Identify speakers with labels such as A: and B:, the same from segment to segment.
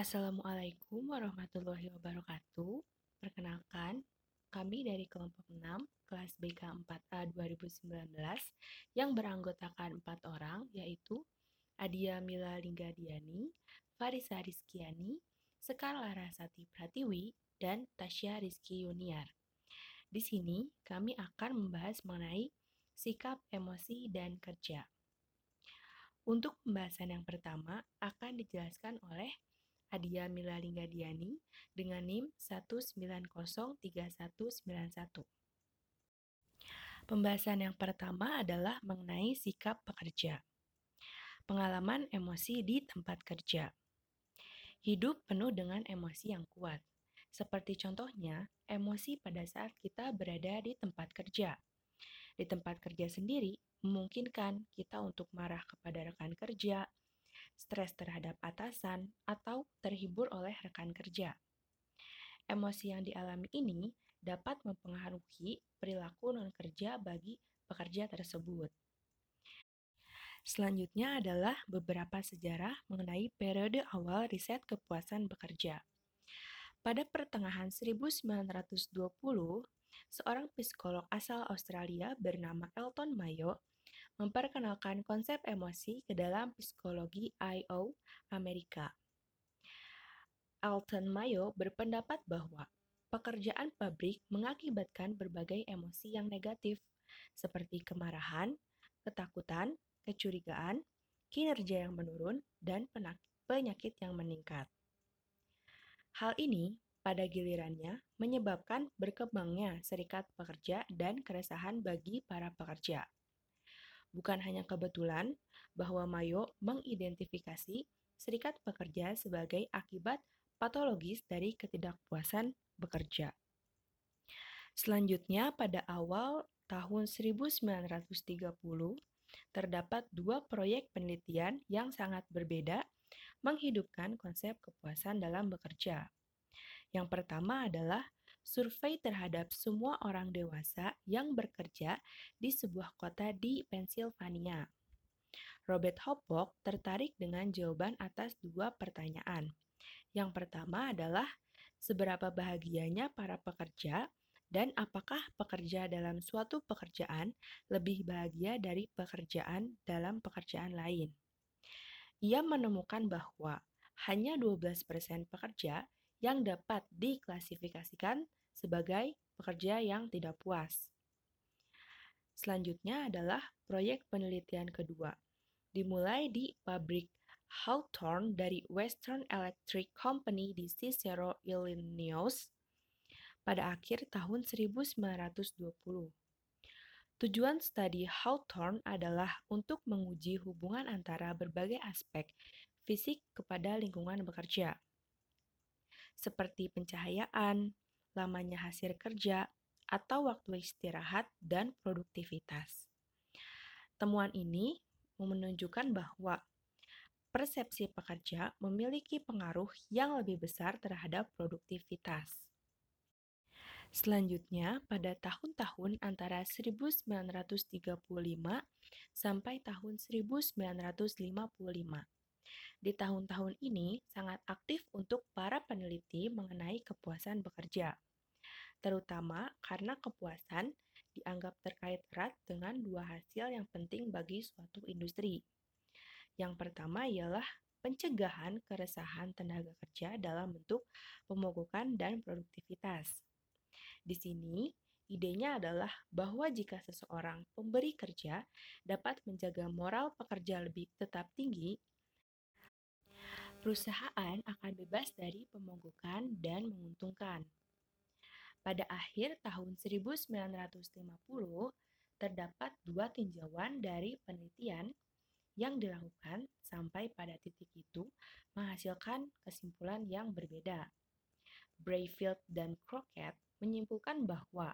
A: Assalamualaikum warahmatullahi wabarakatuh. Perkenalkan, kami dari kelompok 6, kelas BK 4A 2019, yang beranggotakan 4 orang, yaitu Adia Mila Linggadiani, Farisa Rizkiani, Sekar Larasati Pratiwi, dan Tasya Rizky Yuniar. Di sini, kami akan membahas mengenai sikap, emosi, dan kerja. Untuk pembahasan yang pertama akan dijelaskan oleh Adia Mila Linggadiani dengan NIM 1903191. Pembahasan yang pertama adalah mengenai sikap pekerja. Pengalaman emosi di tempat kerja. Hidup penuh dengan emosi yang kuat. Seperti contohnya, emosi pada saat kita berada di tempat kerja. Di tempat kerja sendiri memungkinkan kita untuk marah kepada rekan kerja, stres terhadap atasan, atau terhibur oleh rekan kerja. Emosi yang dialami ini dapat mempengaruhi perilaku non-kerja bagi pekerja tersebut. Selanjutnya adalah beberapa sejarah mengenai periode awal riset kepuasan bekerja. Pada pertengahan 1920, seorang psikolog asal Australia bernama Elton Mayo memperkenalkan konsep emosi ke dalam psikologi I.O. Amerika. Alton Mayo berpendapat bahwa pekerjaan pabrik mengakibatkan berbagai emosi yang negatif, seperti kemarahan, ketakutan, kecurigaan, kinerja yang menurun, dan penyakit yang meningkat. Hal ini pada gilirannya menyebabkan berkembangnya serikat pekerja dan keresahan bagi para pekerja. Bukan hanya kebetulan bahwa Mayo mengidentifikasi serikat pekerja sebagai akibat patologis dari ketidakpuasan bekerja. Selanjutnya, pada awal tahun 1930, terdapat dua proyek penelitian yang sangat berbeda menghidupkan konsep kepuasan dalam bekerja. Yang pertama adalah survei terhadap semua orang dewasa yang bekerja di sebuah kota di Pennsylvania. Robert Hopwood tertarik dengan jawaban atas dua pertanyaan. Yang pertama adalah seberapa bahagianya para pekerja dan apakah pekerja dalam suatu pekerjaan lebih bahagia dari pekerjaan dalam pekerjaan lain. Ia menemukan bahwa hanya 12% pekerja yang dapat diklasifikasikan sebagai pekerja yang tidak puas. Selanjutnya adalah proyek penelitian kedua, dimulai di pabrik Hawthorne dari Western Electric Company di Cicero, Illinois pada akhir tahun 1920. Tujuan studi Hawthorne adalah untuk menguji hubungan antara berbagai aspek fisik kepada lingkungan bekerja seperti pencahayaan, lamanya hasil kerja, atau waktu istirahat dan produktivitas. Temuan ini menunjukkan bahwa persepsi pekerja memiliki pengaruh yang lebih besar terhadap produktivitas. Selanjutnya, pada tahun-tahun antara 1935 sampai tahun 1955, di tahun-tahun ini sangat aktif untuk para peneliti mengenai kepuasan bekerja, terutama karena kepuasan dianggap terkait erat dengan dua hasil yang penting bagi suatu industri. Yang pertama ialah pencegahan keresahan tenaga kerja dalam bentuk pemogokan dan produktivitas. Di sini, idenya adalah bahwa jika seseorang pemberi kerja dapat menjaga moral pekerja lebih tetap tinggi, perusahaan akan bebas dari pemogokan dan menguntungkan. Pada akhir tahun 1950, terdapat dua tinjauan dari penelitian yang dilakukan sampai pada titik itu menghasilkan kesimpulan yang berbeda. Brayfield dan Crockett menyimpulkan bahwa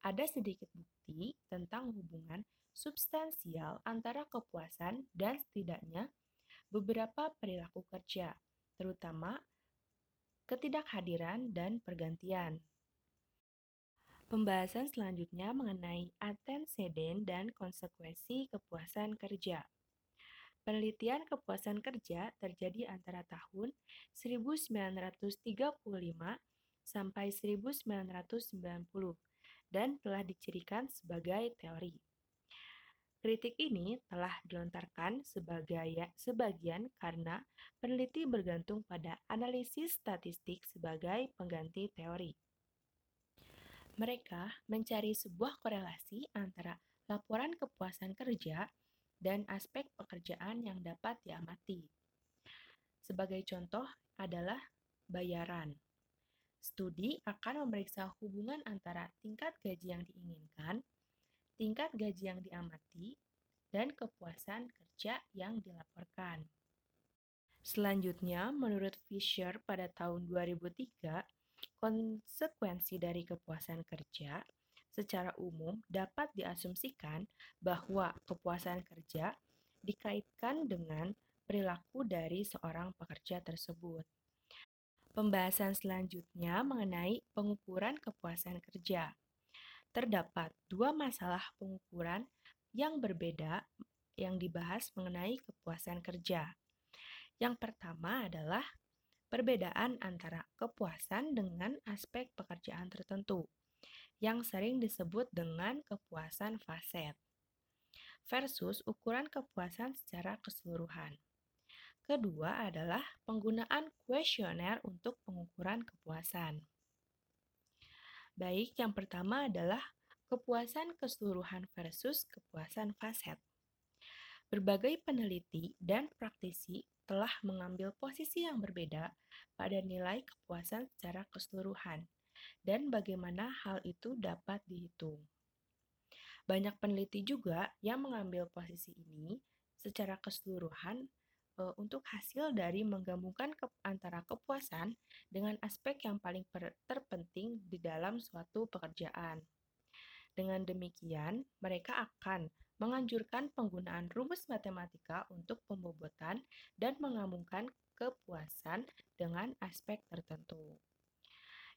A: ada sedikit bukti tentang hubungan substansial antara kepuasan dan setidaknya beberapa perilaku kerja, terutama ketidakhadiran dan pergantian. Pembahasan selanjutnya mengenai antecedent dan konsekuensi kepuasan kerja. Penelitian kepuasan kerja terjadi antara tahun 1935 sampai 1990 dan telah dicirikan sebagai teori. Kritik ini telah dilontarkan sebagai sebagian karena peneliti bergantung pada analisis statistik sebagai pengganti teori. Mereka mencari sebuah korelasi antara laporan kepuasan kerja dan aspek pekerjaan yang dapat diamati. Sebagai contoh adalah bayaran. Studi akan memeriksa hubungan antara tingkat gaji yang diinginkan, tingkat gaji yang diamati, dan kepuasan kerja yang dilaporkan. Selanjutnya, menurut Fisher pada tahun 2003, konsekuensi dari kepuasan kerja secara umum dapat diasumsikan bahwa kepuasan kerja dikaitkan dengan perilaku dari seorang pekerja tersebut. Pembahasan selanjutnya mengenai pengukuran kepuasan kerja. Terdapat dua masalah pengukuran yang berbeda yang dibahas mengenai kepuasan kerja. Yang pertama adalah perbedaan antara kepuasan dengan aspek pekerjaan tertentu yang sering disebut dengan kepuasan faset versus ukuran kepuasan secara keseluruhan. Kedua adalah penggunaan kuesioner untuk pengukuran kepuasan. Baik, yang pertama adalah kepuasan keseluruhan versus kepuasan faset. Berbagai peneliti dan praktisi telah mengambil posisi yang berbeda pada nilai kepuasan secara keseluruhan dan bagaimana hal itu dapat dihitung. Banyak peneliti juga yang mengambil posisi ini secara keseluruhan e, untuk hasil dari menggabungkan ke, antara kepuasan dengan aspek yang paling per, terpenting di dalam suatu pekerjaan. Dengan demikian, mereka akan menganjurkan penggunaan rumus matematika untuk pembobotan dan menggabungkan kepuasan dengan aspek tertentu.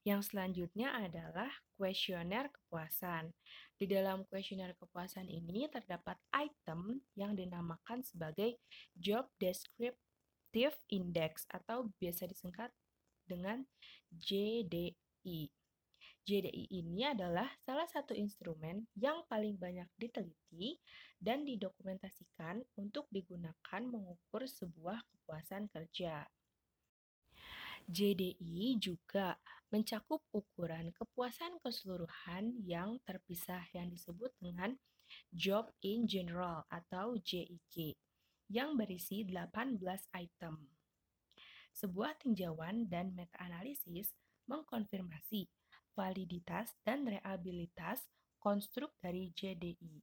A: Yang selanjutnya adalah kuesioner kepuasan. Di dalam kuesioner kepuasan ini terdapat item yang dinamakan sebagai Job Descriptive Index atau biasa disingkat dengan JDI. JDI ini adalah salah satu instrumen yang paling banyak diteliti dan didokumentasikan untuk digunakan mengukur sebuah kepuasan kerja. JDI juga mencakup ukuran kepuasan keseluruhan yang terpisah yang disebut dengan Job in General atau JIG yang berisi 18 item. Sebuah tinjauan dan meta-analisis mengkonfirmasi validitas dan reabilitas konstruk dari JDI.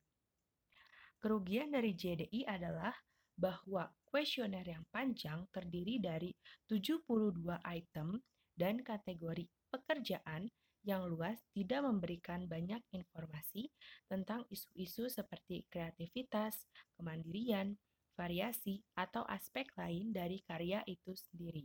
A: Kerugian dari JDI adalah bahwa kuesioner yang panjang terdiri dari 72 item dan kategori pekerjaan yang luas tidak memberikan banyak informasi tentang isu-isu seperti kreativitas, kemandirian, variasi, atau aspek lain dari karya itu sendiri.